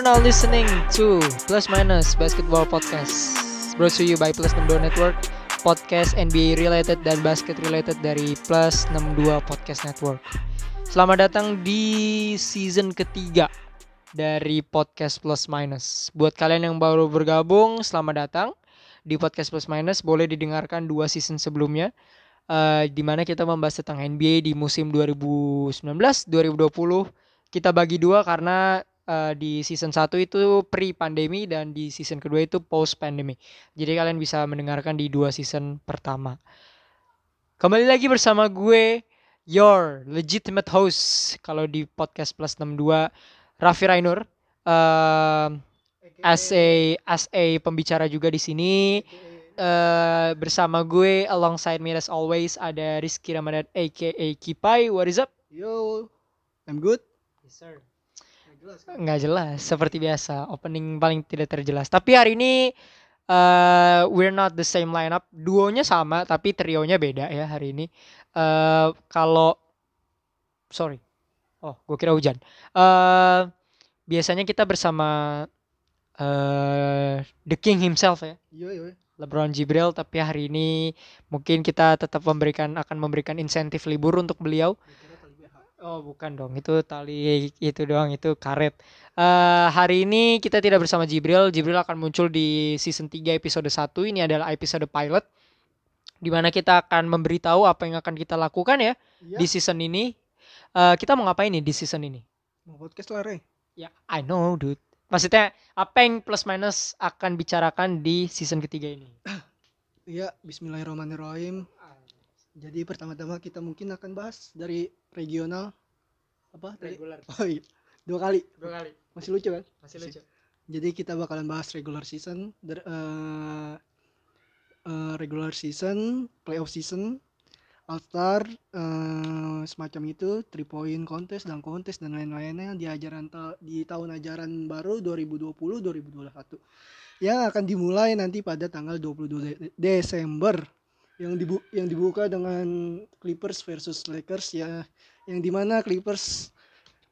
Are now listening to Plus Minus Basketball Podcast Brought to you by Plus 62 Network Podcast NBA related dan basket related dari Plus 62 Podcast Network. Selamat datang di season ketiga dari Podcast Plus Minus. Buat kalian yang baru bergabung, selamat datang. Di Podcast Plus Minus Boleh didengarkan dua season sebelumnya uh, di mana kita membahas tentang NBA di musim 2019-2020 kita bagi dua karena uh, di season 1 itu pre pandemi dan di season kedua itu post pandemi. Jadi kalian bisa mendengarkan di dua season pertama. Kembali lagi bersama gue your legitimate host kalau di podcast plus 62 Raffi Rainur uh, as a as a pembicara juga di sini uh, bersama gue alongside me as always ada Rizky Ramadan aka Kipai what is up Yo, I'm good. Yes, sir. Nggak jelas, seperti biasa. Opening paling tidak terjelas. Tapi hari ini uh, we're not the same lineup. Duonya sama, tapi trionya beda ya hari ini. Uh, kalau sorry, oh, gue kira hujan. Uh, biasanya kita bersama uh, the King himself ya. Yo, yo. LeBron Jibril tapi hari ini mungkin kita tetap memberikan akan memberikan insentif libur untuk beliau Oh bukan dong, itu tali itu doang, itu karet. Uh, hari ini kita tidak bersama Jibril. Jibril akan muncul di season 3 episode 1. Ini adalah episode pilot. Di mana kita akan memberitahu apa yang akan kita lakukan ya, ya. di season ini. Uh, kita mau ngapain nih di season ini? Mau podcast lah, Re. Ya, I know, dude. Maksudnya, apa yang plus minus akan bicarakan di season ketiga ini? Iya, bismillahirrahmanirrahim. Jadi pertama-tama kita mungkin akan bahas dari regional apa regular. Oh iya. Dua kali. Dua kali. Masih lucu kan? Masih lucu. Jadi kita bakalan bahas regular season, der, uh, uh, regular season, playoff season, All Star, uh, semacam itu, three point contest dan kontes dan lain-lainnya di ajaran ta di tahun ajaran baru 2020-2021 yang akan dimulai nanti pada tanggal 22 Desember yang dibu yang dibuka dengan Clippers versus Lakers ya yang di mana Clippers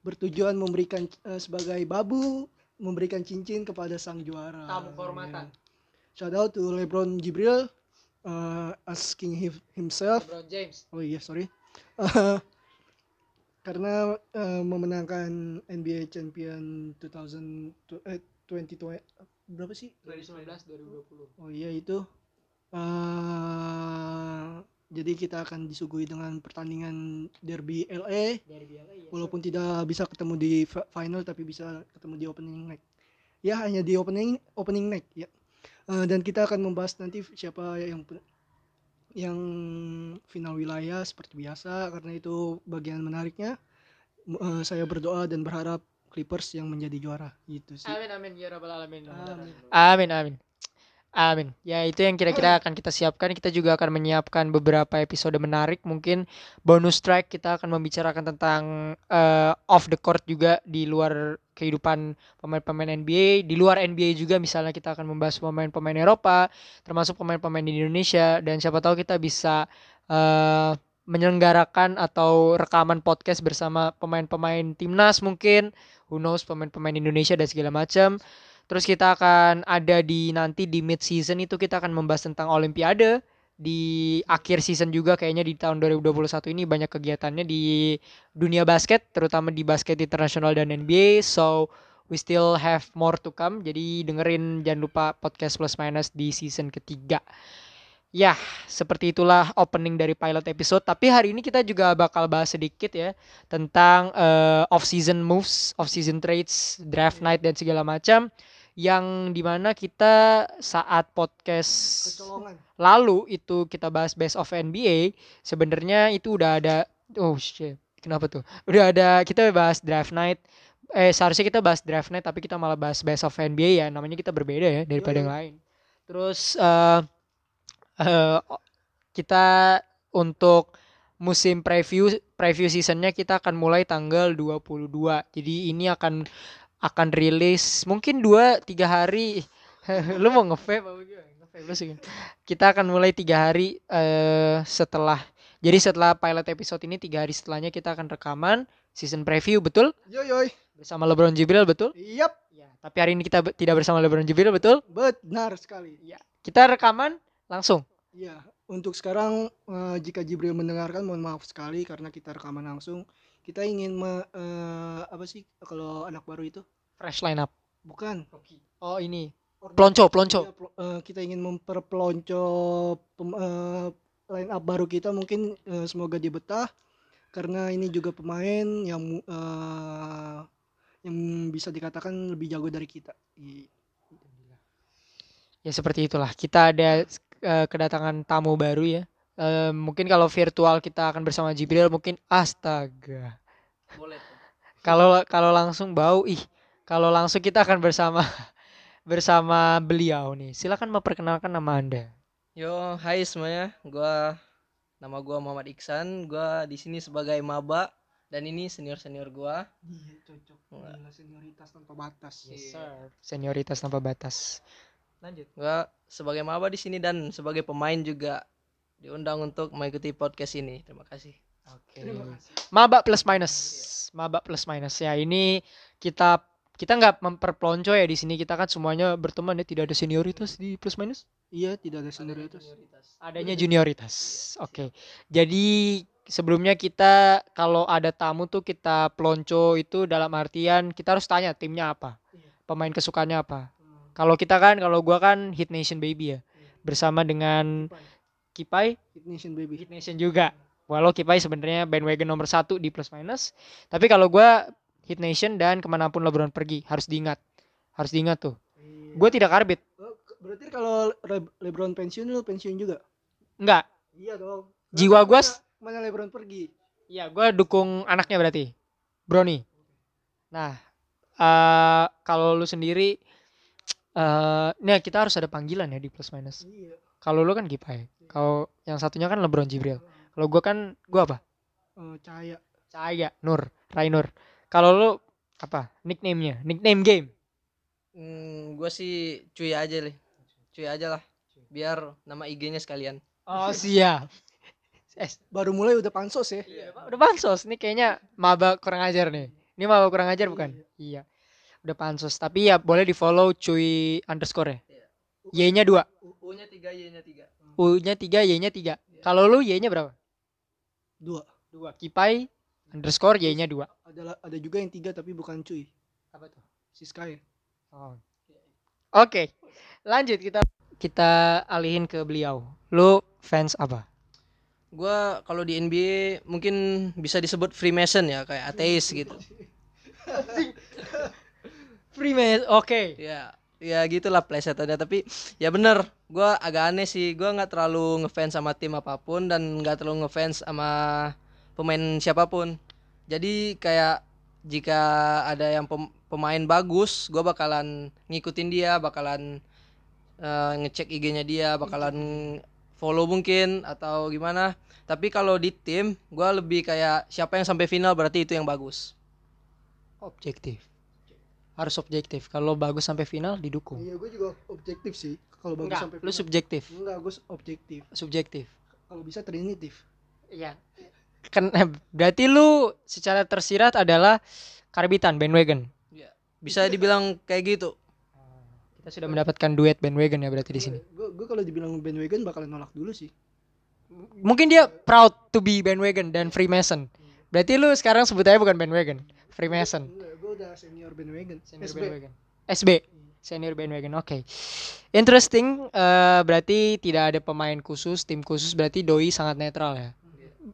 bertujuan memberikan uh, sebagai babu memberikan cincin kepada sang juara. Tamu kehormatan. Ya. Shout out to LeBron Jibril uh, asking himself. LeBron James. Oh iya sorry. Uh, karena uh, memenangkan NBA Champion 2000 eh, 2020 berapa sih? 2019 2020. Oh iya itu Uh, jadi kita akan disuguhi dengan pertandingan derby LA. Derby LA ya, walaupun tidak bisa ketemu di final tapi bisa ketemu di opening night. Ya hanya di opening opening night ya. Uh, dan kita akan membahas nanti siapa yang yang final wilayah seperti biasa karena itu bagian menariknya. Uh, saya berdoa dan berharap Clippers yang menjadi juara gitu sih. Amin amin ya rabbal alamin. Amin amin. amin. Amin. Ya itu yang kira-kira akan kita siapkan. Kita juga akan menyiapkan beberapa episode menarik. Mungkin bonus track kita akan membicarakan tentang uh, off the court juga di luar kehidupan pemain-pemain NBA. Di luar NBA juga misalnya kita akan membahas pemain-pemain Eropa, termasuk pemain-pemain di Indonesia. Dan siapa tahu kita bisa uh, menyelenggarakan atau rekaman podcast bersama pemain-pemain timnas mungkin. Who knows pemain-pemain Indonesia dan segala macam. Terus kita akan ada di nanti di mid season itu kita akan membahas tentang olimpiade. Di akhir season juga kayaknya di tahun 2021 ini banyak kegiatannya di dunia basket terutama di basket internasional dan NBA so we still have more to come. Jadi dengerin jangan lupa podcast plus minus di season ketiga. Ya seperti itulah opening dari pilot episode. Tapi hari ini kita juga bakal bahas sedikit ya tentang uh, off season moves off season trades draft night dan segala macam yang di mana kita saat podcast Kecolongan. lalu itu kita bahas best of NBA sebenarnya itu udah ada oh shit kenapa tuh? Udah ada kita bahas draft night eh seharusnya kita bahas draft night tapi kita malah bahas best of NBA ya namanya kita berbeda ya daripada yang lain. Terus uh, uh, kita untuk musim preview preview seasonnya kita akan mulai tanggal 22 jadi ini akan akan rilis mungkin dua tiga hari lu mau ngevape apa gimana lu sih kita akan mulai tiga hari uh, setelah jadi setelah pilot episode ini tiga hari setelahnya kita akan rekaman season preview betul yo yo bersama LeBron Jibril betul yep ya Tapi hari ini kita be- tidak bersama LeBron Jibril, betul? Benar sekali. Iya. Kita rekaman langsung. Iya, untuk sekarang eh, jika Jibril mendengarkan mohon maaf sekali karena kita rekaman langsung. Kita ingin me- eh, apa sih kalau anak baru itu? Fresh lineup. Bukan. Oh, ini. Pelonco, pelonco. Iya, plo- eh, kita ingin memperpelonco pem- eh, line up baru kita mungkin eh, semoga dia betah karena ini juga pemain yang eh, yang bisa dikatakan lebih jago dari kita. I- Ya seperti itulah. Kita ada eh, kedatangan tamu baru ya. Mungkin kalau virtual kita akan bersama Jibril mungkin astaga. Boleh. Kalau kalau langsung bau ih. Kalau langsung kita akan bersama bersama beliau nih. Silakan memperkenalkan nama Anda. Yo, hai semuanya. Gua nama gua Muhammad Iksan. Gua di sini sebagai maba dan ini senior-senior gua. Iya, cocok. Gila, senioritas tanpa batas. sir. Senioritas tanpa batas. Lanjut. Gua sebagai maba di sini dan sebagai pemain juga diundang untuk mengikuti podcast ini. Terima kasih. Oke. Terima kasih. Maba plus minus. Maba plus minus ya. Ini kita kita nggak memperpelonco ya di sini kita kan semuanya berteman ya tidak ada senioritas di plus minus Iya, tidak ada senioritas. adanya junioritas oke jadi sebelumnya kita kalau ada tamu tuh kita pelonco itu dalam artian kita harus tanya timnya apa Iya. pemain kesukaannya apa kalau kita kan kalau gua kan Hit Nation Baby ya bersama dengan Kipai Hit Nation baby. Hit Nation juga. Walau Kipai sebenarnya bandwagon nomor satu di plus minus. Tapi kalau gua Hit Nation dan ke mana pun LeBron pergi harus diingat, harus diingat tuh. Gue tidak karbit, Oh, berarti kalau Le- LeBron pensiun lu pensiun juga? enggak. Iya dong. Jiwa gua Mana- LeBron pergi? Iya, gua dukung anaknya berarti, Brony. Nah, eh kalau lu sendiri, eh nih kita harus ada panggilan ya di plus minus. Iya. Kalau lu kan Kipai, kalau yang satunya kan LeBron Jibril. Kalau gua kan gua apa? Eh, cahaya. Cahaya, Nur, Rainur. Kalau lu apa? Nickname-nya, nickname game. Hmm, gua sih cuy aja deh. Cuy aja lah. Biar nama IG-nya sekalian. Oh siap. Eh, Baru mulai udah pansos ya. udah pansos. Ini kayaknya maba kurang ajar nih. Ini maba kurang ajar bukan? Iya. Udah pansos. Tapi ya boleh di follow cuy underscore ya. Y-nya 2. U-nya 3, Y-nya 3. U-nya 3, Y-nya 3. Kalau lu Y-nya berapa? Dua. 2. Kipai underscore Y-nya 2. Ada ada juga yang tiga tapi bukan cuy. Apa tuh? Si Sky. Oh. Oke. Lanjut kita kita alihin ke beliau. Lu fans apa? Gua kalau di NBA mungkin bisa disebut Freemason ya, kayak ateis gitu. Freemason. Oke. ya ya gitulah plesetannya tapi ya bener gua agak aneh sih gua nggak terlalu ngefans sama tim apa pun dan nggak terlalu ngefans sama pemain siapa pun. Jadi kayak jika ada yang pem- pemain bagus gua bakalan ngikutin dia bakalan eh, ngecek IG-nya dia bakalan follow mungkin atau gimana. Tapi kalau di tim gua lebih kayak siapa yang sampai final berarti itu yang bagus. Objektif. Harus objektif. Kalau bagus sampai final didukung. Iya, gue juga objektif sih. Kalau bagus Enggak, sampai lu final. subjektif. Enggak, gue objektif. Subjektif. Kalau bisa trinitif. Iya. Kan berarti lu secara tersirat adalah karbitan bandwagon. bisa dibilang kayak gitu Kita sudah mendapatkan duet bandwagon ya berarti di sini. Gue gue kalau dibilang bandwagon bakalan nolak dulu sih. Mungkin dia proud to be bandwagon dan Freemason. Berarti lu sekarang sebutannya bukan bandwagon, Freemason. Enggak, gue udah senior bandwagon. Senior SB. bandwagon. SB. Senior bandwagon. Oke. Interesting. eh, berarti tidak ada pemain khusus, tim khusus. Berarti doi sangat netral ya.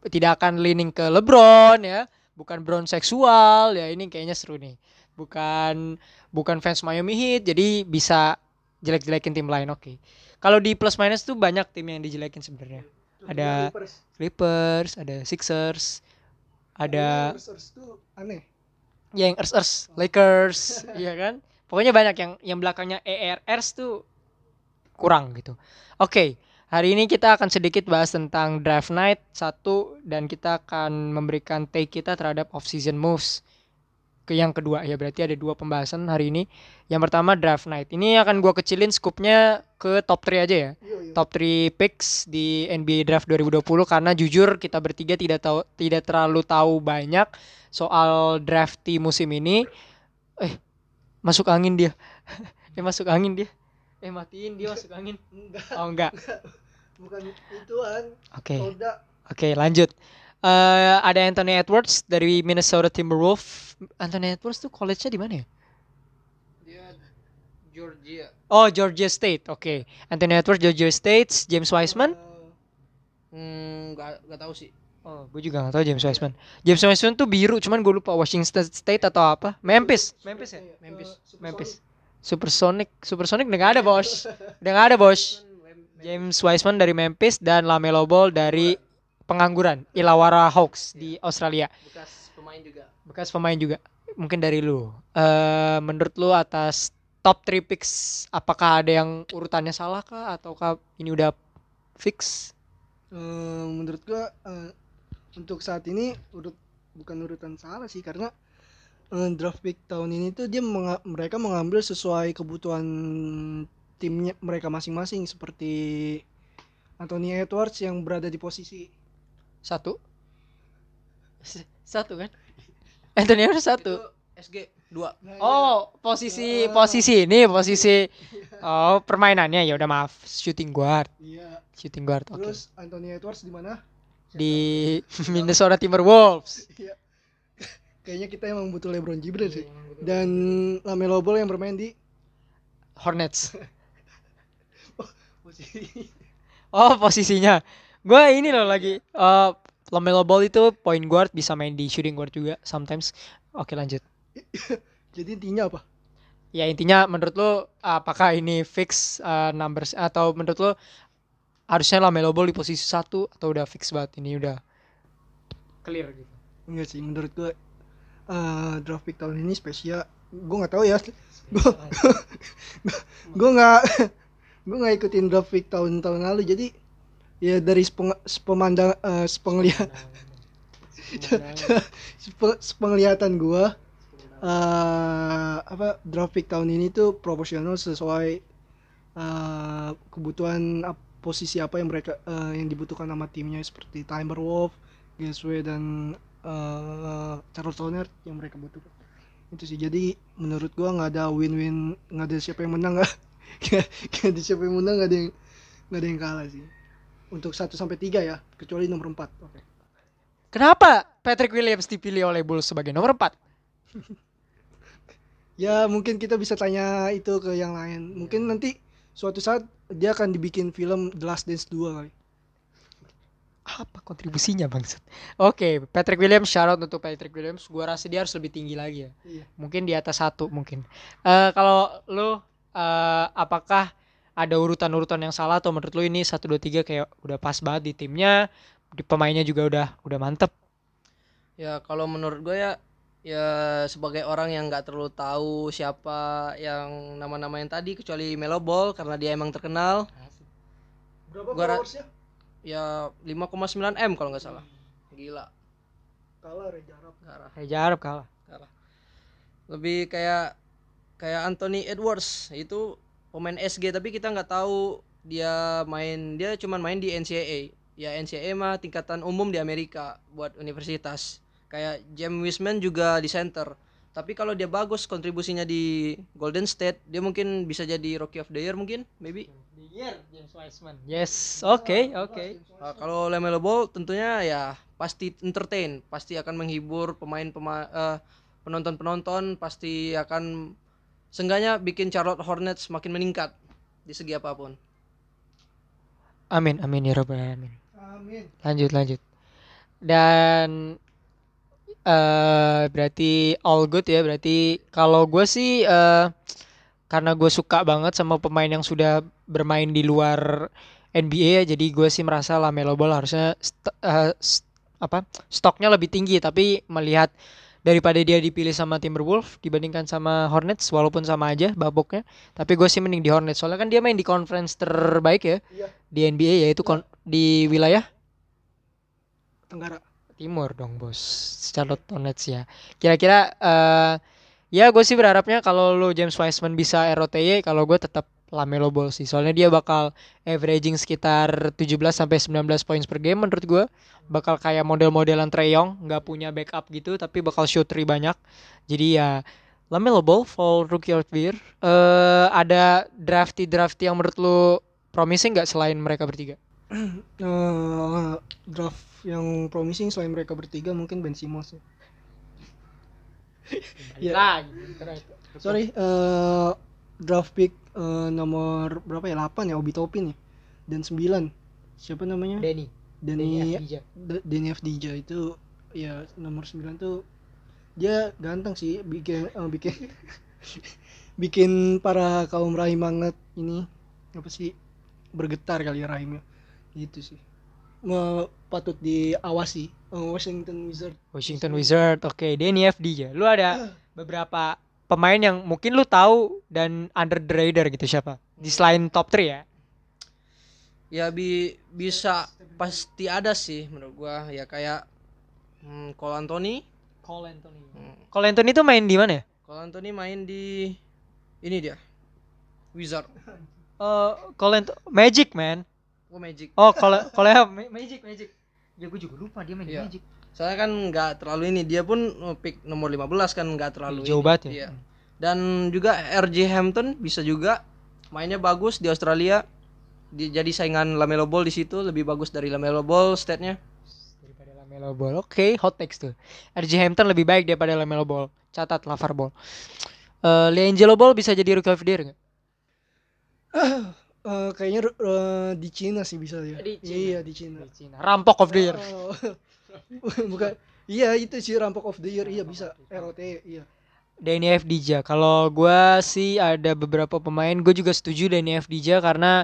Tidak akan leaning ke LeBron ya. Bukan brown seksual ya. Ini kayaknya seru nih. Bukan bukan fans Miami Heat. Jadi bisa jelek-jelekin tim lain. Oke. Kalau di plus minus tuh banyak tim yang dijelekin sebenarnya. Ada Clippers. Clippers, ada Sixers, ada Clippers tuh aneh. Ya yang Ers Ers Lakers iya kan? Pokoknya banyak yang yang belakangnya ERS tuh kurang gitu. Oke hari ini kita akan sedikit bahas tentang draft night satu dan kita akan memberikan take kita terhadap off season moves ke yang kedua ya berarti ada dua pembahasan hari ini yang pertama draft night ini akan gua kecilin skupnya ke top 3 aja ya Iya, iya. top 3 picks di NBA Draft 2020 karena jujur kita bertiga tidak tahu tidak terlalu tahu banyak soal drafty musim ini. Eh, masuk angin dia. eh masuk angin dia. Eh matiin dia masuk angin. Enggak, Oh enggak. bukan ituan. Oke. Toda. Oke, lanjut. Eh ada Anthony Edwards dari Minnesota Timberwolves. Anthony Edwards tuh college-nya di mana ya? Dia Georgia. Oh, Georgia State. Oke. Anthony Edwards Georgia State, James Wiseman. Eh, Hmm, gak, gak tahu sih. Oh, gue juga gak tahu James Wiseman. James Wiseman tuh biru, cuman gue lupa Washington State atau apa. Memphis. Memphis ya? eh, Memphis. Supersonic. Memphis. Supersonic. Supersonic udah gak ada, Bos. Udah gak ada, Bos. James Wiseman dari Memphis dan Lamelo Ball dari pengangguran Illawarra Hawks di Australia. Bekas pemain juga. Bekas pemain juga. Mungkin dari lu. Eh menurut lu atas top 3 picks apakah ada yang urutannya salah kah ataukah ini udah fix? Eh, menurut gua eh, untuk saat ini urut bukan urutan salah sih karena eh, draft pick tahun ini tuh dia menga- mereka mengambil sesuai kebutuhan timnya mereka masing-masing seperti Anthony Edwards yang berada di posisi Satu. Satu kan? Anthony Edwards satu. Itu SG 2. Nah, Oh, posisi posisi ini posisi oh permainannya ya udah maaf shooting guard, iya. shooting guard. Oke. Terus Anthony Edwards di mana? Di Minnesota Timberwolves. Iya. Kayaknya kita emang butuh LeBron James sih. Dan Lamelo Ball yang bermain di Hornets. posisi Oh, posisinya. Gue ini loh lagi eh Lamelo Ball itu point guard bisa main di shooting guard juga sometimes. Oke, lanjut. Jadi intinya apa? Ya intinya menurut lo apakah ini fix eh, numbers atau menurut lo harusnya Lamelo Ball di posisi satu atau udah fix banget ini udah clear gitu. Enggak sih, menurut gue eh draft pick tahun ini spesial. Gue nggak tahu ya. Gue gue nggak gue nggak ikutin draft pick tahun-tahun lalu. Jadi ya dari sepeng, sepemandang eh, sepenglihat sepe- sepenglihatan gue eh apa draft pick tahun ini tuh proporsional sesuai eh, kebutuhan ap- posisi apa yang mereka eh, yang dibutuhkan sama timnya seperti Timberwolves, Gasway dan eh Charles Hornet yang mereka butuhkan. Itu sih. Jadi menurut gua nggak ada win-win nggak ada siapa yang menang nggak ada siapa yang menang nggak ada yang nggak ada yang kalah sih untuk 1 sampai tiga ya kecuali nomor 4 oke Kenapa Patrick Williams dipilih oleh Bulls sebagai nomor 4? ya mungkin kita bisa tanya itu ke yang lain mungkin nanti suatu saat dia akan dibikin film The Last Dance 2 kali Apa kontribusinya bangsat? Oke, Patrick Williams shout out untuk Patrick Williams. Gua rasa dia harus lebih tinggi lagi ya. iya Mungkin di atas satu mungkin. Eh kalau lu eh, apakah ada urutan-urutan yang salah atau menurut lu ini 1 2 3 kayak udah pas banget di timnya, di pemainnya juga udah udah mantep. Ya kalau menurut gue ya ya sebagai orang yang nggak terlalu tahu siapa yang nama-nama yang tadi kecuali Melo Ball karena dia emang terkenal. Berapa Gua followersnya? Ya 5,9 m kalau nggak salah. Gila. Kalah Reza Arab. Arab kalah. garah. lebih kayak kayak Anthony Edwards. Itu pemain SG tapi kita nggak tahu dia main dia cuman main di NCAA ya NCAA mah tingkatan umum di Amerika buat universitas kayak James Wiseman juga di center tapi kalau dia bagus kontribusinya di Golden State dia mungkin bisa jadi Rookie of the Year mungkin maybe James Wiseman. Yes, oke, oke. Uh, kalau Lamelo Ball tentunya ya pasti entertain, pasti akan menghibur pemain pema eh, penonton-penonton, pasti akan seenggaknya bikin Charlotte Hornets semakin meningkat di segi apa pun. Amin, amin ya rabbal alamin. amin Lanjut, lanjut. Dan eh berarti all good ya. Berarti kalau gue sih eh karena gue suka banget sama pemain yang sudah bermain di luar NBA ya, jadi gue sih merasa Lamelo Ball harusnya st- eh, st- apa stoknya lebih tinggi. Tapi melihat daripada dia dipilih sama Timberwolves dibandingkan sama Hornets, walaupun sama aja baboknya, tapi gue sih mending di Hornets. Soalnya kan dia main di conference terbaik ya iya. di NBA yaitu kon- di wilayah Tenggara. Timur dong bos. Charlotte Hornets ya. Kira-kira eh ya gue sih berharapnya kalau lo James Wiseman bisa ROTY kalau gue tetap Lamelo Ball sih soalnya dia bakal averaging sekitar 17 sampai 19 points per game menurut gue bakal kayak model-modelan Trey Young nggak punya backup gitu tapi bakal shoot three banyak jadi ya Lamelo Ball for Rookie of the Year. Eh ada drafty drafty yang menurut lu promising nggak selain mereka bertiga? Eh, draft yang promising selain mereka bertiga mungkin Ben Simmons ya. Iya. Sorry, eh draft pick eh, nomor berapa ya? 8 ya Obi Topin ya. Dan 9. Siapa namanya? Denny. Denny Denny Afdija itu ya nomor 9 tuh dia ganteng sih bikin eh, bikin bikin para kaum rahim banget ini apa sih bergetar kali ya rahimnya gitu sih Me- patut diawasi Eh, Washington Wizard Washington Wizard. Oke, Denny FD ya. Lu ada beberapa pemain yang mungkin lu tahu dan under the radar gitu siapa? Di selain top 3 ya. Ya bi bisa pasti ada sih menurut gua ya kayak hmm, Cole Anthony. Cole Anthony. Hmm, Cole Anthony itu main di mana ya? Cole Anthony main di ini dia. Wizard. Eh, Cole Anth- Magic man. Oh Magic. Oh, Cole Cole Ma- Magic Magic. Ya gue juga lupa dia main di Iya. Magic. Soalnya kan nggak terlalu ini dia pun oh, pick nomor 15 kan nggak terlalu Jauh ini. banget ya. Iya. Dan juga RJ Hampton bisa juga mainnya bagus di Australia. Di- jadi saingan Lamelo Ball di situ lebih bagus dari Lamelo Ball statnya. Daripada Lamelo Ball. Oke, hot takes tuh. RJ Hampton lebih baik daripada Lamelo Ball. Catat Lavar Ball. Eh, Leangelo Ball bisa jadi rookie of the year nggak? Eh, kayaknya eh, di Cina sih bisa ya Di Cina. iya di Cina Di Cina. Rampok of the year. Oh. bukan. Iya itu sih rampok of the year. Iya bisa. ROT iya. Danny Avdija. Kalau gua sih ada beberapa pemain, gue juga setuju Danny Avdija karena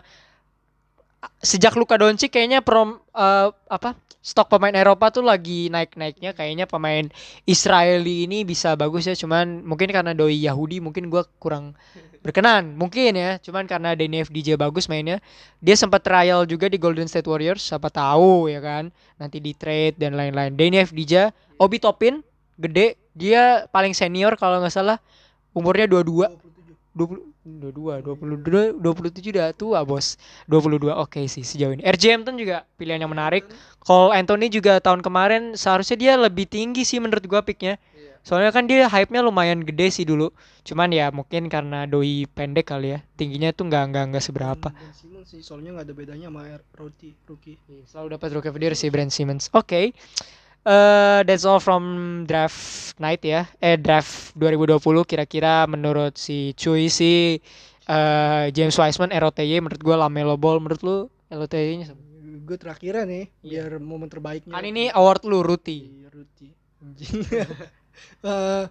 sejak Luka Doncic kayaknya prom eh, apa stok pemain Eropa tuh lagi naik-naiknya. Kayaknya pemain Israeli ini bisa bagus ya. Cuman mungkin karena doi Yahudi mungkin gua kurang berkenan. Mungkin ya cuman karena Danny Avdija bagus mainnya. Dia sempat trial juga di Golden State Warriors siapa tahu ya kan? Nanti di trade dan lain-lain. Danny Avdija Obi Topin gede. Dia paling senior kalau nggak salah umurnya 22 27 20 22 22 27 udah tua bos. 22 oke sih sejauh ini. RJ Hampton juga pilihan yang menarik. Cole Anthony juga tahun kemarin seharusnya dia lebih tinggi sih menurut gua picknya. Iya. soalnya kan dia hype-nya lumayan gede sih dulu. Cuman ya mungkin karena doi pendek kali ya. Tingginya tuh nggak nggak nggak seberapa. Simmons sih soalnya nggak ada bedanya sama R- rookie rookie. Selalu dapat rookie of the year sih Brand Simmons. Oke Eh, that's all from draft night ya. Eh draft 2020 kira-kira menurut si Cuy si eh, James Wiseman ROTY menurut gua Lamelo Ball menurut lu ROTY nya sama gue terakhiran nih Iya. biar momen terbaiknya. Kan ini award lu Ruti. Iya, Ruti. Eh,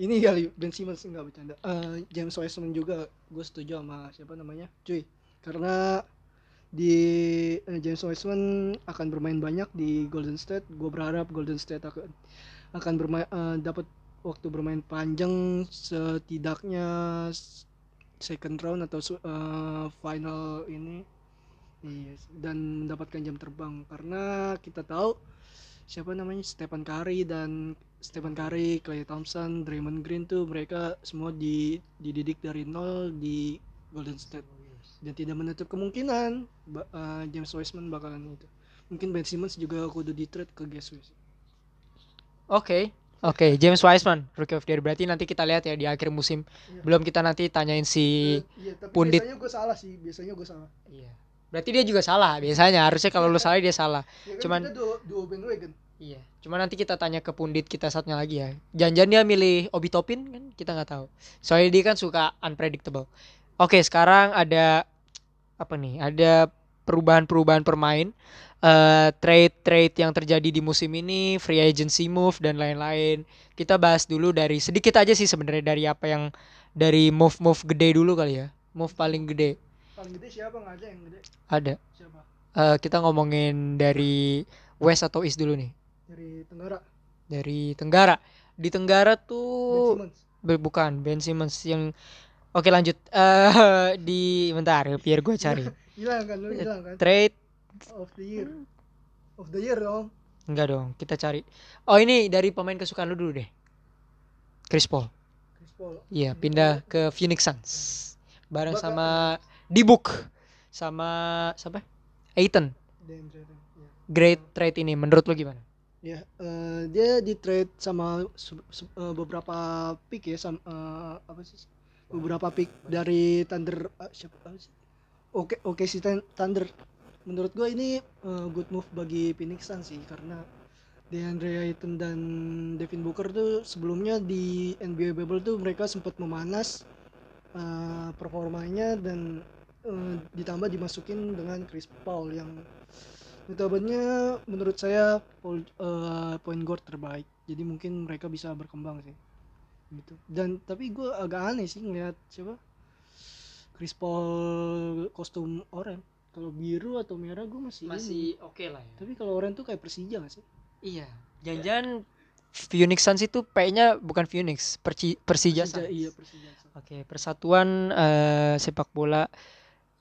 ini kali Ben Simmons nggak bercanda. Eh, James Wiseman juga gue setuju sama siapa namanya? Cuy karena di eh, James Wiseman akan bermain banyak di Golden State. Gue berharap Golden State akan akan bermain eh, dapat waktu bermain panjang setidaknya second round atau eh, final ini. Iya, dan mendapatkan jam terbang. Karena kita tahu siapa namanya? Stephen Curry dan Stephen Curry, Klay Thompson, Draymond Green tuh mereka semua di dididik dari nol di Golden State dan tidak menutup kemungkinan eh, James Wiseman bakalan itu. Mungkin Ben Simmons juga kudu di trade ke Guess Who sih. oke oke James Wiseman Rookie of the Year berarti nanti kita lihat ya di akhir musim Iya. belum kita nanti tanyain si Iya, tapi pundit. biasanya gue salah sih, biasanya gue salah. iya berarti dia juga salah biasanya harusnya kalau lu salah dia salah Ya kan Cuman- kita duo, duo bandwagon. Iya, cuma nanti kita tanya ke pundit kita saatnya lagi ya. Jangan-jangan dia milih Obi Topin kan kita nggak tahu. Soalnya dia kan suka unpredictable. Oke, sekarang ada apa nih? Ada perubahan-perubahan permain, eh trade-trade yang terjadi di musim ini, free agency move dan lain-lain. Kita bahas dulu dari sedikit aja sih sebenarnya dari apa yang dari move-move gede dulu kali ya. Move paling gede Paling gede siapa nggak ada yang gede? ada. Siapa? Eh, kita ngomongin dari West atau East dulu nih. Dari Tenggara. dari Tenggara. Di Tenggara Ben tuh Simmons. be- bukan Ben Simmons yang Oke lanjut eh di bentar biar gue cari Hilang kan lu hilang kan? trade Of the year. Of the year dong. enggak dong kita cari oh ini dari pemain kesukaan lu dulu deh Chris Paul Chris Paul. iya pindah ke Phoenix Suns bareng Bakal- sama Dibuk sama siapa Aiton Dan Jordan. Ya. great trade ini menurut lu gimana Ya, eh, dia di trade sama eh, beberapa pick ya, sama eh, apa sih? Beberapa pick dari Thunder apa sih? Oke, oke Thun- Thunder. Menurut gua ini eh, good move bagi Phoenix Suns sih karena DeAndre Ayton dan Devin Booker tuh sebelumnya di NBA Bubble tuh mereka sempat memanas eh, performanya dan eh, ditambah dimasukin dengan Chris Paul yang notabene menurut saya eh, point guard terbaik jadi mungkin mereka bisa berkembang sih gitu. Dan tapi gue agak aneh sih ngeliat siapa Chris Paul kostum oranye. Kalau biru atau merah gue masih, masih oke lah ya. Tapi kalau oranye tuh kayak Persija gak sih? Iya. Jangan Phoenix Suns itu P-nya bukan Phoenix Perci- Persija Suns. iya Persija Oke, Persatuan eh, Sepak Bola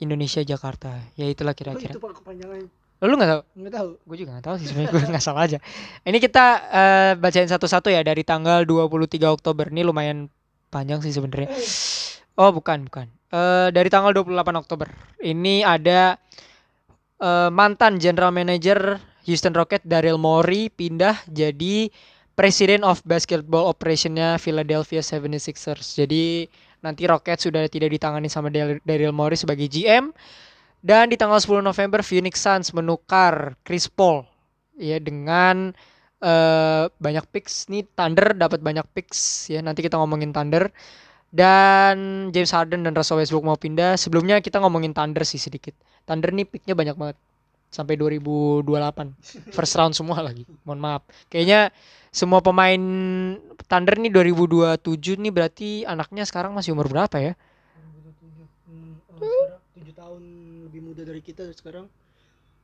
Indonesia Jakarta. Ya itulah oh, kira-kira. itu pak kepanjangan Lu nggak tahu? nggak tahu Gue juga nggak tahu sih sebenarnya gue nggak salah aja. Ini kita eh, bacain satu-satu ya dari tanggal 23 Oktober. Ini lumayan panjang sih sebenarnya. Oh, bukan, bukan. Eh, dari tanggal 28 Oktober. Ini ada eh, mantan General Manager Houston Rockets Daryl Morey pindah jadi President of Basketball Operationnya Philadelphia 76ers. Jadi nanti Rockets sudah tidak ditangani sama Daryl Morey sebagai GM. Dan di tanggal 10 November Phoenix Suns menukar Chris Paul. Ya dengan eh, banyak picks. Nih Thunder dapat banyak picks. Ya nanti kita ngomongin Thunder. Dan James Harden dan Russell Westbrook mau pindah. Sebelumnya kita ngomongin Thunder sih sedikit. Thunder nih picknya banyak banget. Sampai 2028 first round semua lagi. Mohon maaf. Kayaknya semua pemain Thunder nih 2027 nih berarti anaknya sekarang masih umur berapa ya? 2007 hmm, 7 tahun lebih muda dari kita sekarang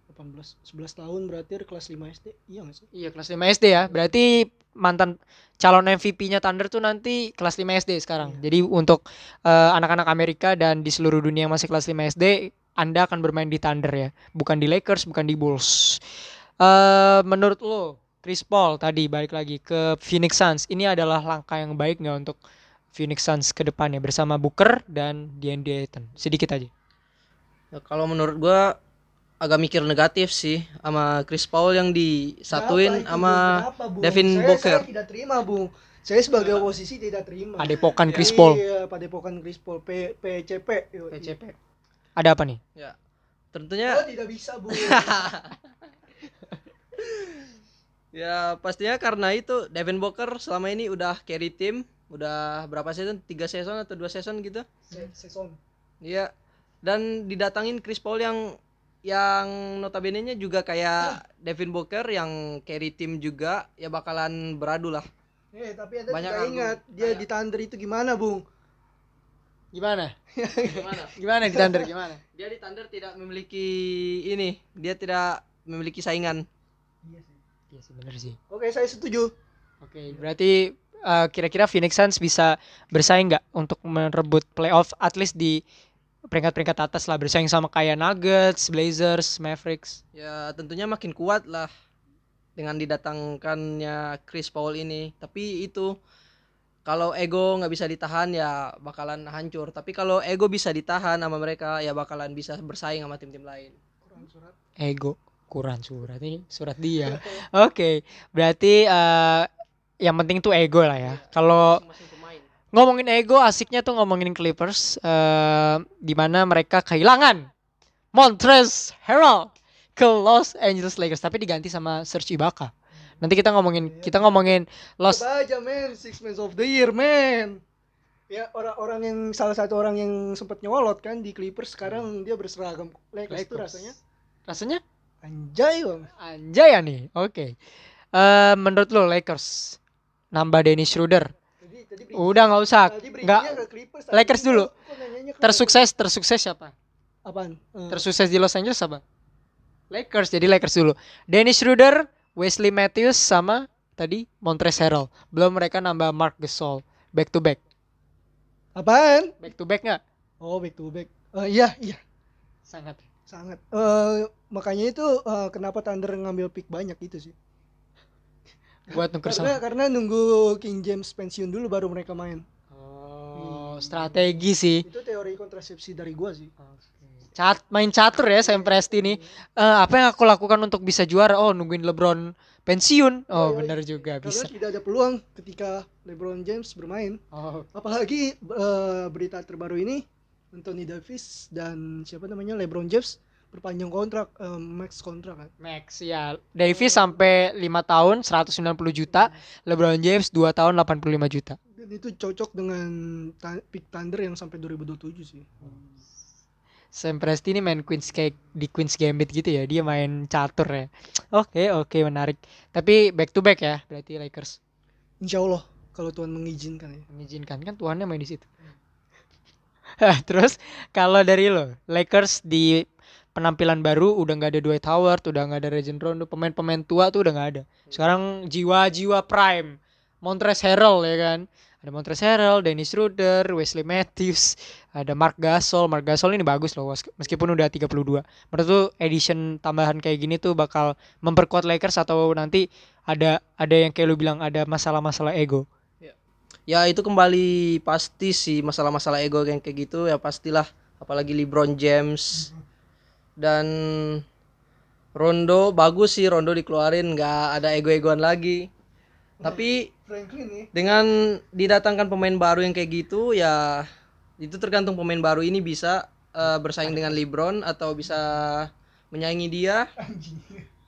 18 11 tahun berarti kelas 5 SD iya gak sih Iya kelas 5 SD ya. Berarti mantan calon MVP-nya Thunder tuh nanti kelas 5 SD sekarang. Jadi untuk eh, anak-anak Amerika dan di seluruh dunia yang masih kelas 5 SD, Anda akan bermain di Thunder ya, bukan di Lakers, bukan di Bulls. Eh menurut lo, Chris Paul tadi balik lagi ke Phoenix Suns, ini adalah langkah yang baik nggak untuk Phoenix Suns ke depannya bersama Booker dan DeAndre Ayton? Sedikit aja. Ya, kalau menurut gua agak mikir negatif sih sama Chris Paul yang disatuin Kenapa itu, sama? Kenapa, Bung? Devin saya, Booker. Saya tidak terima, Bung. Saya sebagai oposisi tidak terima. Padepokan Chris Paul. Iya, padepokan Chris Paul. P PCP. Yoi. PCP. Ada apa nih? ya tentunya Oh, tidak bisa, Bung. ya pastinya karena itu Devin Booker selama ini udah carry tim udah berapa season tiga season atau dua season gitu Se- Season. Iya. Dan didatangin Chris Paul yang yang notabene-nya juga kayak Devin Booker yang carry tim juga ya bakalan beradu lah. Eh, tapi Anda Banyak argu- ingat dia banyak. di Thunder itu gimana, Bung? Gimana? Gimana? Gimana di Thunder gimana? Dia di Thunder tidak memiliki ini, dia tidak memiliki saingan. Iya sih. Iya sih bener sih. Oke, saya setuju. Oke, berarti uh, kira-kira Phoenix Suns bisa bersaing nggak untuk merebut playoff at least di peringkat-peringkat atas lah bersaing sama kayak Nuggets, Blazers, Mavericks. Ya tentunya makin kuat lah dengan didatangkannya Chris Paul ini. Tapi itu kalau ego nggak bisa ditahan ya bakalan hancur. Tapi kalau ego bisa ditahan sama mereka ya bakalan bisa bersaing sama tim-tim lain. Kurang surat. Ego kurang surat ini surat dia. Oke, berarti uh, yang penting tuh ego lah ya. Kalau Masing-masing pemain. Ngomongin ego asiknya tuh ngomongin Clippers uh, di mana mereka kehilangan Montrezl Harrell ke Los Angeles Lakers tapi diganti sama Serge Ibaka. Nanti kita ngomongin kita ngomongin Los Coba aja, men. Six men of the year, men. Ya, orang-orang yang salah satu orang yang sempat nyolot kan di Clippers sekarang dia berseragam Lakers, itu rasanya Rasanya anjay, Bang. anjay ya nih. Oke. Eh, menurut lo Lakers nambah Dennis Schroeder. Udah nggak usah. Nggak. Lakers dulu. tersukses tersukses siapa? Apaan? Eh, Tersukses di Los Angeles apa? Lakers. Jadi Lakers dulu. Dennis Schroeder, Wesley Matthews sama tadi Montrezl Harrell. Belum mereka nambah Mark Gasol. Back to back. apaan? Back to back nggak? Oh, back to back. Eh, iya, iya. Sangat. Sangat. Eh makanya itu eh, kenapa Thunder ngambil pick banyak itu sih. Buat nuker Karena sama. karena nunggu King James pensiun dulu baru mereka main. Oh, strategi sih. Itu teori kontrasepsi dari gua sih. Cat main catur ya Sam Presti nih. Eh, apa yang aku lakukan untuk bisa juara? Oh, nungguin LeBron pensiun. Oh, iya. benar juga Karena bisa. tidak ada peluang ketika LeBron James bermain. Oh, Apalagi eh, berita terbaru ini Anthony Davis dan siapa namanya LeBron James perpanjang kontrak eh, max kontrak kan. Max ya. Davis sampai 5 tahun 190 juta, LeBron James 2 tahun 85 juta. Dan itu cocok dengan pick Thunder yang sampai 2027 sih. Sam Presti ini main Queen's kayak di Queen's Gambit gitu ya. Dia main catur ya. Oke, oke menarik. Tapi back to back ya, berarti Lakers Insya Allah kalau Tuhan mengizinkan ya. mengizinkan kan tuannya main di situ. Terus kalau dari lo, Lakers di penampilan baru udah nggak ada Dwight Howard, udah nggak ada Rajon Rondo, pemain-pemain tua tuh udah nggak ada. Sekarang jiwa-jiwa prime, Montrezl Harrell ya kan. Ada Montrezl Harrell, Dennis Schroeder, Wesley Matthews, ada Mark Gasol. Mark Gasol ini bagus loh meskipun udah 32. Menurut tuh edition tambahan kayak gini tuh bakal memperkuat Lakers atau nanti ada ada yang kayak lu bilang ada masalah-masalah ego. Ya itu kembali pasti sih masalah-masalah ego yang kayak gitu ya pastilah apalagi LeBron James dan Rondo bagus sih Rondo dikeluarin nggak ada ego-egoan lagi. Tapi dengan didatangkan pemain baru yang kayak gitu ya itu tergantung pemain baru ini bisa eh, bersaing dengan LeBron atau bisa menyaingi dia.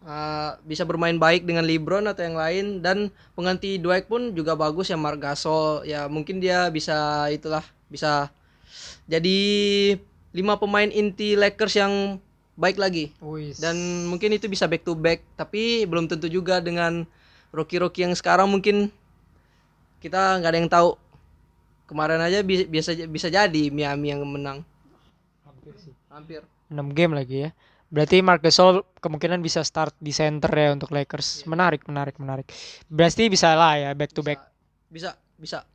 Uh, bisa bermain baik dengan LeBron atau yang lain dan pengganti Dwight pun juga bagus ya Mark Gasol ya mungkin dia bisa itulah bisa jadi lima pemain inti Lakers yang baik lagi dan mungkin itu bisa back to back tapi belum tentu juga dengan rookie-rookie yang sekarang mungkin kita nggak ada yang tahu kemarin aja bi- biasa bisa jadi Miami yang menang hampir sih. hampir 6 game lagi ya. Berarti Marc Gasol kemungkinan bisa start di center ya untuk Lakers. Menarik, menarik, menarik. Berarti bisa lah ya back to back. bisa bisa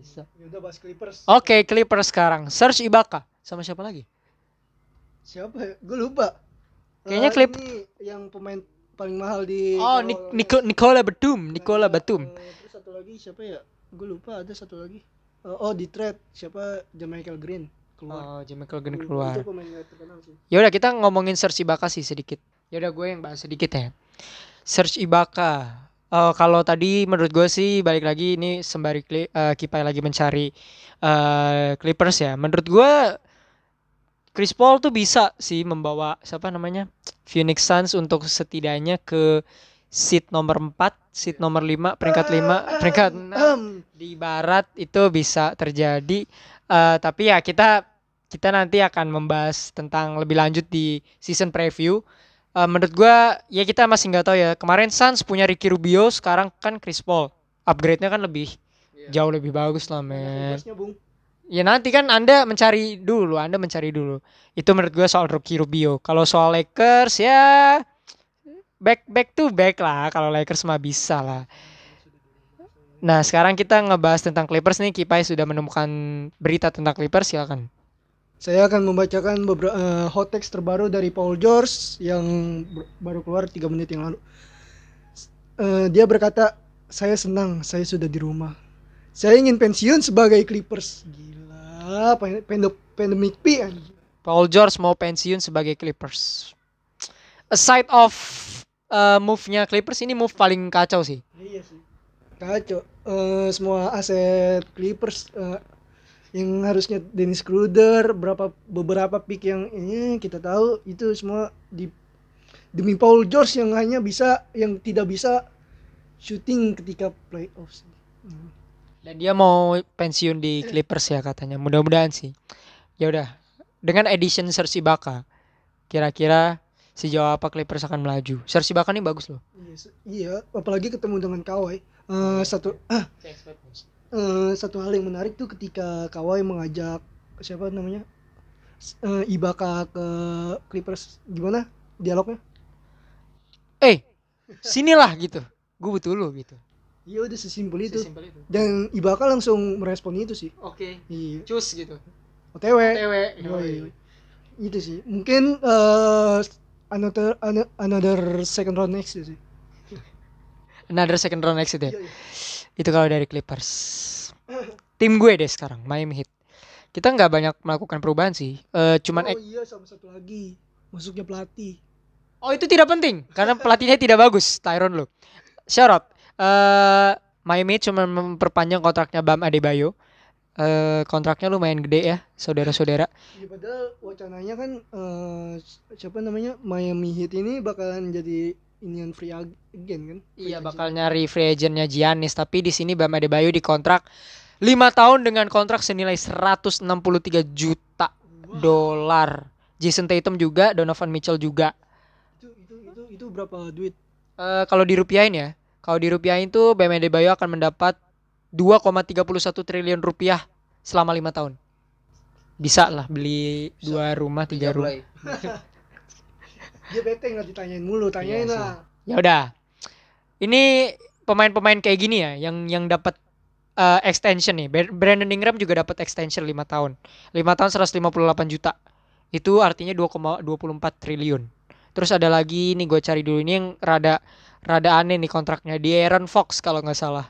Bisa. Ya udah bahas Clippers. Oke, Clippers sekarang. Serge Ibaka sama siapa lagi? Siapa ya? Gue lupa. Kayaknya Clip- ini yang pemain paling mahal di Oh, Nik- Niko- Nicola Batum, Nicola Eh, Batum. eh, terus satu lagi siapa ya? Gue lupa ada satu lagi. Eh, oh di trade siapa? Jamichael Green keluar. Oh, Jamichael Green keluar. Itu pemain gak terkenal sih. Ya udah kita ngomongin Serge Ibaka sih sedikit. Ya udah gue yang bahas sedikit ya. Serge Ibaka. Eh, kalau tadi menurut gue sih balik lagi ini sembari eh, Kipai lagi mencari eh, Clippers ya. Menurut gue Chris Paul tuh bisa sih membawa siapa namanya Phoenix Suns untuk setidaknya ke seat nomor 4, seat nomor 5, peringkat 5, peringkat 6 Ahem. di barat itu bisa terjadi. Eh, tapi ya kita kita nanti akan membahas tentang lebih lanjut di season preview. Eh, menurut gua ya kita masih nggak tahu ya kemarin Suns punya Ricky Rubio sekarang kan Chris Paul. Upgrade-nya kan lebih jauh lebih bagus lah men. Tugasnya, Bung. Ya nanti kan anda mencari dulu anda mencari dulu itu menurut gua soal Ricky Rubio kalau soal Lakers ya back back to back lah kalau Lakers mah bisa lah Nah, sekarang kita ngebahas tentang Clippers nih. Kipai sudah menemukan berita tentang Clippers, silakan. Saya akan membacakan beberapa eh, hot text terbaru dari Paul George yang baru keluar 3 menit yang lalu. Eh, dia berkata, "Saya senang saya sudah di rumah. Saya ingin pensiun sebagai Clippers." Gila, pen- pende- pandemic P. Paul George mau pensiun sebagai Clippers. Aside of uh, move-nya Clippers ini move paling kacau sih. Iya sih. Kacau. Eh, semua aset Clippers eh, yang harusnya Dennis Schroeder, berapa beberapa pick yang ini kita tahu itu semua di demi Paul George yang hanya bisa yang tidak bisa shooting ketika playoffs. Hmm. Dan dia mau pensiun di Clippers ya katanya. Mudah-mudahan sih. Ya udah. Dengan edition Serge Ibaka, kira-kira sejauh apa Clippers akan melaju? Serge Ibaka ini bagus loh. Iya, iya, apalagi ketemu dengan Kawhi. Eh, satu ah, eh, satu hal yang menarik tuh ketika Kawhi mengajak siapa namanya eh, Ibaka ke Clippers gimana dialognya? Eh, sinilah gitu. Gue butuh lu gitu. Iya udah sesimpel itu. Sesimpel itu. Dan Ibaka langsung merespon itu sih. Oke. Iya. Cus gitu. OTW. TW. Yoi. Itu sih. Mungkin eh another ano- another second round next sih. Another second round exit ya. Itu kalau dari Clippers. Tim gue deh sekarang, Miami Heat. Kita nggak banyak melakukan perubahan sih. Eh cuman oh iya sama satu lagi. Masuknya pelatih. Oh itu tidak penting karena pelatihnya tidak bagus Tyron lo. Shout out. Eh Miami cuma memperpanjang kontraknya Bam Adebayo. Eh kontraknya lumayan gede ya, saudara-saudara. Ya, padahal wacananya kan eh, siapa namanya Miami Heat ini bakalan jadi inian free ag- agent kan? Free Iya agent. bakal nyari free agentnya Giannis tapi di sini Bam Adebayo dikontrak 5 tahun dengan kontrak senilai 163 juta dolar. Jason Tatum juga, Donovan Mitchell juga. Itu itu itu itu berapa duit? Eh kalau dirupiahin ya, kalau dirupiahin tuh Bam Adebayo akan mendapat 2,31 triliun rupiah selama lima tahun. Bisa lah beli dua rumah, tiga rumah. Play. Dia bete nggak ditanyain mulu, tanyain Iya lah. Ya udah. Ini pemain-pemain kayak gini ya yang yang dapat eh, extension nih. Brandon Ingram juga dapat extension 5 tahun. 5 tahun 158 juta. Itu artinya 2,24 triliun. Terus ada lagi nih gue cari dulu ini yang rada rada aneh nih kontraknya. Di Aaron Fox kalau nggak salah.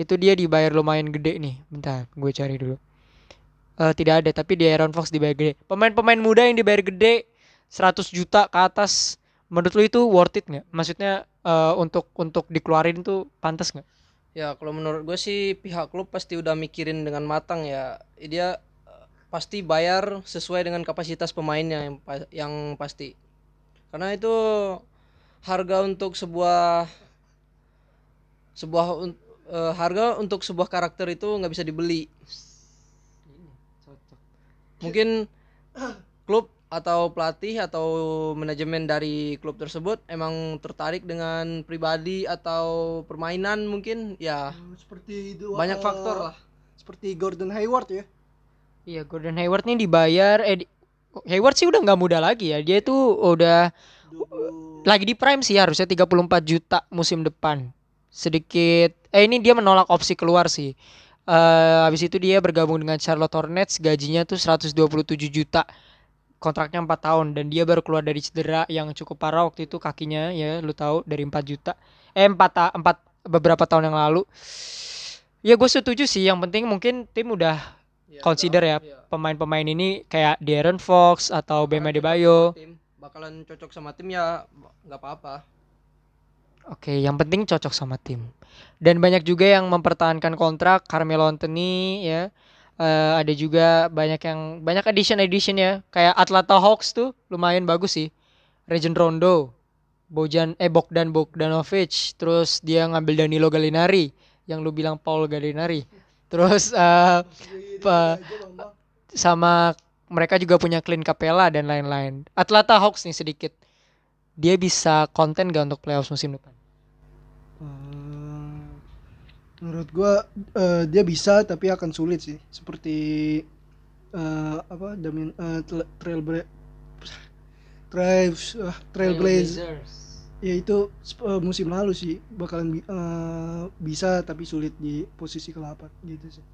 Itu dia dibayar lumayan gede nih. Bentar, gue cari dulu. Eh tidak ada, tapi di Aaron Fox dibayar gede. Pemain-pemain muda yang dibayar gede 100 juta ke atas menurut lu itu worth it nggak? Maksudnya eh, untuk untuk dikeluarin tuh pantas nggak? Ya kalau menurut gue sih pihak klub pasti udah mikirin dengan matang ya. Dia eh, pasti bayar sesuai dengan kapasitas pemainnya yang yang pasti. Karena itu harga untuk sebuah sebuah eh, harga untuk sebuah karakter itu nggak bisa dibeli. Mungkin klub atau pelatih atau manajemen dari klub tersebut emang tertarik dengan pribadi atau permainan mungkin ya Hmm, Seperti itu. banyak eh, faktor lah. Seperti Gordon Hayward ya. Iya, Gordon Hayward nih dibayar eh di- Hayward sih udah nggak muda lagi ya. Dia tuh udah 20 lagi di prime sih harusnya 34 juta musim depan. Sedikit eh ini dia menolak opsi keluar sih. Eh habis itu dia bergabung dengan Charlotte Hornets, gajinya tuh 127 juta. Kontraknya 4 tahun dan dia baru keluar dari cedera yang cukup parah waktu itu kakinya ya lu tahu dari 4 juta. Eh 4 ta- 4 beberapa tahun yang lalu. Ya gue setuju sih, yang penting mungkin tim udah consider ya pemain-pemain ini kayak Darren Fox atau Bam Adebayo. Tim bakalan cocok sama tim ya nggak apa-apa. Oke, yang penting cocok sama tim. Dan banyak juga yang mempertahankan kontrak Carmelo Anthony ya. Eh, ada juga banyak yang banyak addition addition ya. Kayak Atlanta Hawks tuh lumayan bagus sih. Region Rondo, Bojan eh Bogdan Bogdanovic, terus dia ngambil Danilo Gallinari yang lu bilang Paul Gallinari. Terus eh, pa- sama mereka juga punya Clint Capella dan lain-lain. Atlanta Hawks nih sedikit. Dia bisa konten gak untuk playoffs musim depan? Eh, menurut gua eh, dia bisa tapi akan sulit sih. Seperti eh, apa Damian eh, Tra- Trail Trail ah, Trailblazer ya itu eh, musim lalu sih bakalan bi- eh, bisa tapi sulit di posisi ke-8 gitu sih.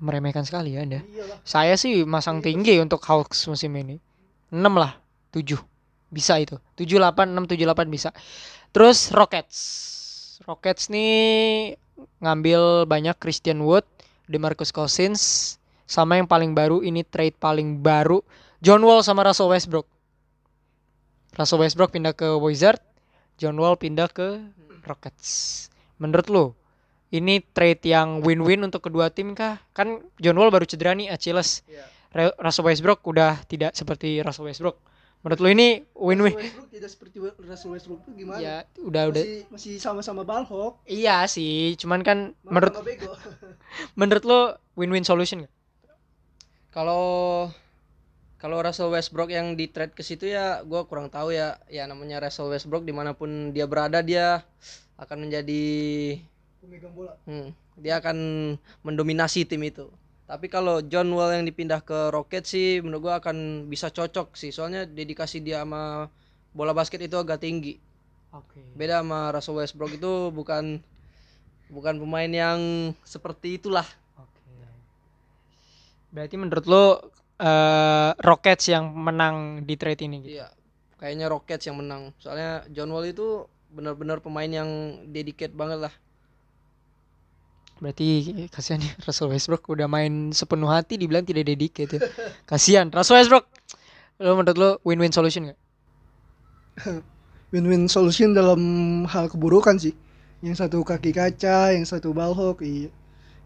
Meremehkan sekali ya Anda. Iyalah. Saya sih masang tinggi untuk Hawks musim ini. 6 lah, 7. Bisa itu. 7 8 6 7 8 bisa. Terus Rockets. Rockets nih ngambil banyak Christian Wood, DeMarcus Cousins, sama yang paling baru ini trade paling baru John Wall sama Russell Westbrook. Russell Westbrook pindah ke Wizard, John Wall pindah ke Rockets. Menurut lo, ini trade yang win-win untuk kedua tim kah? Kan John Wall baru cedera nih Achilles. Iya. Re- Russell Westbrook udah tidak seperti Russell Westbrook. Menurut lo ini win-win? Russell Westbrook tidak seperti Russell Westbrook itu gimana? Ya, udah udah. masih sama-sama balhok. Iya sih, cuman kan malah menurut menurut lo win-win solution gak? Kalau kalau Russell Westbrook yang di trade ke situ ya gue kurang tahu ya ya namanya Russell Westbrook di mana pun dia berada dia akan menjadi Pemegang bola. hmm, dia akan mendominasi tim itu tapi kalau John Wall yang dipindah ke Rockets sih menurut gue akan bisa cocok sih soalnya dedikasi dia sama bola basket itu agak tinggi Oke. beda sama Russell Westbrook itu bukan bukan pemain yang seperti itulah Oke. Berarti menurut lo eh, Rockets yang menang di trade ini gitu? Iya, kayaknya Rockets yang menang. Soalnya John Wall itu benar-benar pemain yang dedicate banget lah. Berarti kasihan ya Russell Westbrook udah main sepenuh hati dibilang tidak dedicate ya. Kasihan Russell Westbrook. Lo menurut lo win-win solution gak? win-win solution dalam hal keburukan sih. Yang satu kaki kaca, yang satu balhok, iya.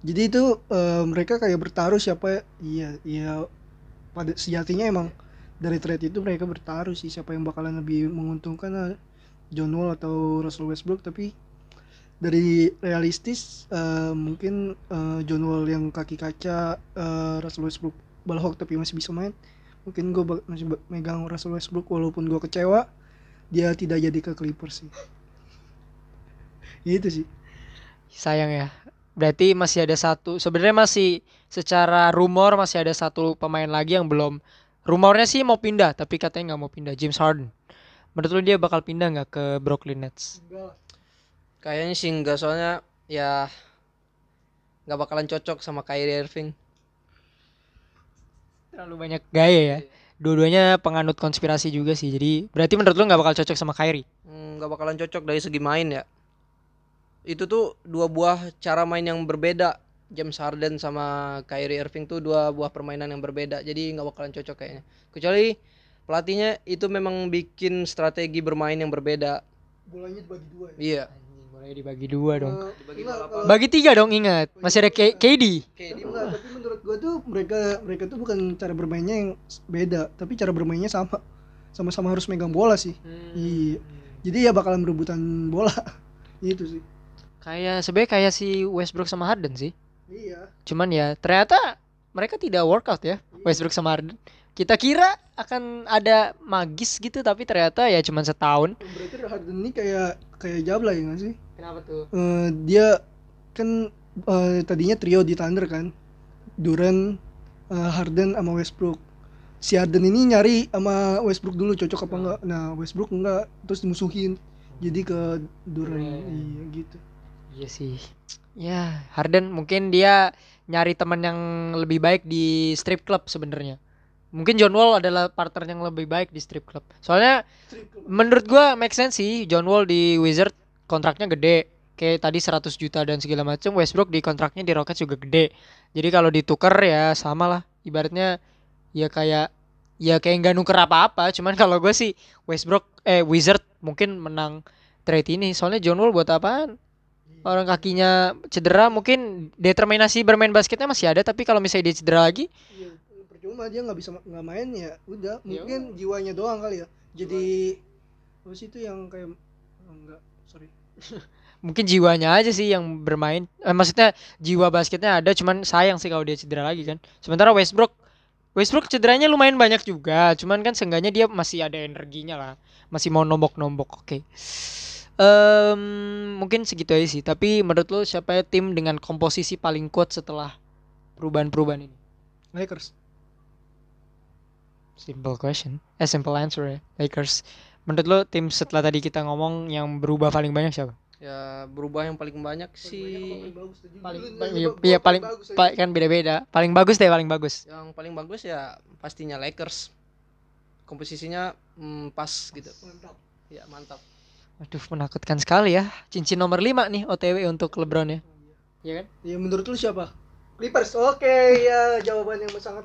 Jadi itu eh, mereka kayak bertaruh siapa iya iya pada sejatinya emang dari trade itu mereka bertaruh sih siapa yang bakalan lebih menguntungkan John Wall atau Russell Westbrook tapi dari realistis eh, mungkin eh, John Wall yang kaki kaca eh, Russell Westbrook balhok tapi masih bisa main mungkin gue masih ba- megang Russell Westbrook walaupun gue kecewa dia tidak jadi ke Clippers sih gitu sih Sayang ya. Berarti masih ada satu. Sebenarnya masih secara rumor masih ada satu pemain lagi yang belum. Rumornya sih mau pindah, tapi katanya nggak mau pindah. James Harden. Menurut lu dia bakal pindah nggak ke Brooklyn Nets? Kayaknya sih enggak soalnya ya nggak bakalan cocok sama Kyrie Irving. Terlalu banyak gaya ya. Dua-duanya penganut konspirasi juga sih. Jadi berarti menurut lu nggak bakal cocok sama Kyrie? Hmm, nggak bakalan cocok dari segi main ya. Itu tuh dua buah cara main yang berbeda. James Harden sama Kyrie Irving tuh dua buah permainan yang berbeda. Jadi nggak bakalan cocok kayaknya. Kecuali pelatihnya itu memang bikin strategi bermain yang berbeda. bolanya dibagi dua ya Iya. Boleh dibagi dua dong. Eh, Dibagi enggak, Bagi tiga dong ingat. Masih ada K- KD. tapi enggak, tapi menurut gua tuh mereka mereka tuh bukan cara bermainnya yang beda. Tapi cara bermainnya sama. Sama-sama harus megang bola sih. Iya. Jadi ya bakalan berebutan bola. Itu sih. Kayak sebenarnya kayak si Westbrook sama Harden sih. iya. Cuman ya ternyata mereka tidak workout ya. Westbrook sama Harden. Kita kira akan ada magis gitu tapi ternyata ya cuman setahun. berarti Harden ini kayak kayak Jabla ya nggak sih Kenapa tuh? Eh, dia kan eh, tadinya trio di Thunder kan Duran eh, Harden sama Westbrook si Harden ini nyari sama Westbrook dulu cocok apa enggak nah Westbrook enggak terus dimusuhin jadi ke Duran Duren. iya gitu Iya sih. Ya, Harden mungkin dia nyari teman yang lebih baik di strip club sebenarnya. Mungkin John Wall adalah partner yang lebih baik di strip club. Soalnya menurut gua make sense sih John Wall di Wizard kontraknya gede. Kayak tadi 100 juta dan segala macam. Westbrook di kontraknya di Rockets juga gede. Jadi kalau ditukar ya sama lah. Ibaratnya ya kayak ya kayak nggak nuker apa-apa. Cuman kalau gue sih Westbrook eh Wizard mungkin menang trade ini. Soalnya John Wall buat apaan? Orang kakinya cedera mungkin determinasi bermain basketnya masih ada tapi kalau misalnya dia cedera lagi Iya, percuma dia nggak bisa nggak main ya udah Ya mungkin jiwanya doang kali ya. Jadi apa sih itu yang kayak oh, enggak sorry. Mungkin jiwanya aja sih yang bermain. Eh, maksudnya jiwa basketnya ada cuman sayang sih kalau dia cedera lagi kan. Sementara Westbrook Westbrook cederanya lumayan banyak juga cuman kan seenggaknya dia masih ada energinya lah. Masih mau nombok-nombok oke. Em, mungkin segitu aja sih. Tapi menurut lo siapa ya tim dengan komposisi paling kuat setelah perubahan-perubahan ini? Lakers simple question. Eh simple answer ya Lakers. Menurut lo tim setelah tadi kita ngomong yang berubah paling banyak siapa? Ya berubah yang paling banyak sih. paling iya, iya, paling pa- kan beda-beda. Paling bagus deh paling bagus. Yang paling bagus ya pastinya Lakers. Komposisinya hmm, pas gitu. mantap. Ya mantap. Aduh menakutkan sekali ya. Cincin nomor 5 nih OTW untuk LeBron ya. Iya kan? Ya menurut lu siapa? Clippers. Oke ya jawaban yang sangat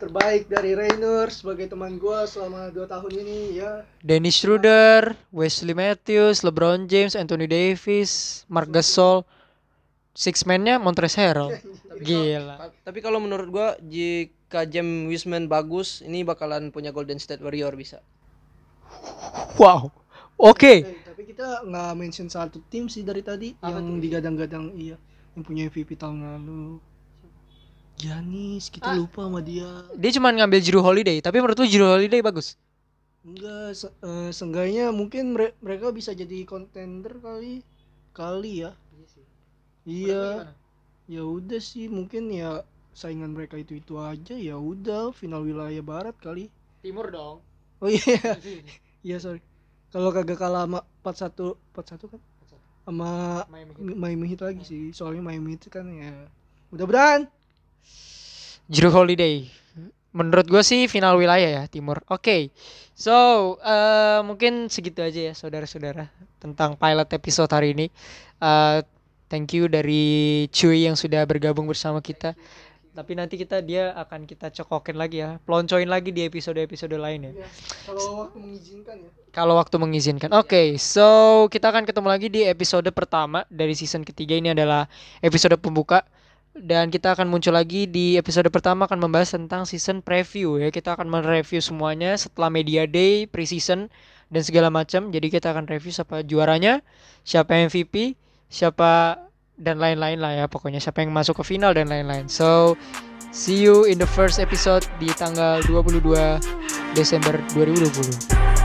terbaik dari Rainer sebagai teman gua selama dua tahun ini ya. Dennis Schroeder Wesley Matthews LeBron James Anthony Davis Marc Gasol. Six man-nya Montrezl Harrell. Gila. Ta- Tapi kalau menurut gua jika James Wiseman bagus, ini bakalan punya Golden State Warrior bisa. wow. Oke. Eh, tapi kita nggak mention satu tim sih dari tadi yang digadang-gadang iya yang punya MVP tahun lalu Giannis kita Ah. lupa sama dia. Dia cuma ngambil Drew Holiday tapi menurut lu Drew Holiday bagus? Enggak se eh, seenggaknya mungkin mere- mereka bisa jadi contender kali kali ya. Iya ya udah sih mungkin ya saingan mereka itu itu aja ya udah final wilayah barat kali. Timur dong. Oh iya. Iya. Sorry. Kalau kagak kalah sama 41 41 kan? Sama Miami Heat. Lagi sih soalnya Miami Heat kan ya mudah-mudahan Drew Holiday. Menurut gue sih final wilayah ya timur. Oke, so eh, mungkin segitu aja ya saudara-saudara tentang pilot episode hari ini. Eh, thank you dari Cuy yang sudah bergabung bersama kita. tapi nanti kita dia akan kita cokokin lagi ya peloncoin lagi di episode-episode lain ya Ya, kalau waktu mengizinkan ya. kalau waktu mengizinkan oke so kita akan ketemu lagi di episode pertama dari season ketiga ini adalah episode pembuka dan kita akan muncul lagi di episode pertama akan membahas tentang season preview ya. Kita akan mereview semuanya setelah media day pre-season dan segala macam. Jadi kita akan review siapa juaranya siapa MVP siapa dan lain-lain lah ya. Pokoknya siapa yang masuk ke final dan lain-lain. So see you in the first episode di tanggal 22 Desember 2020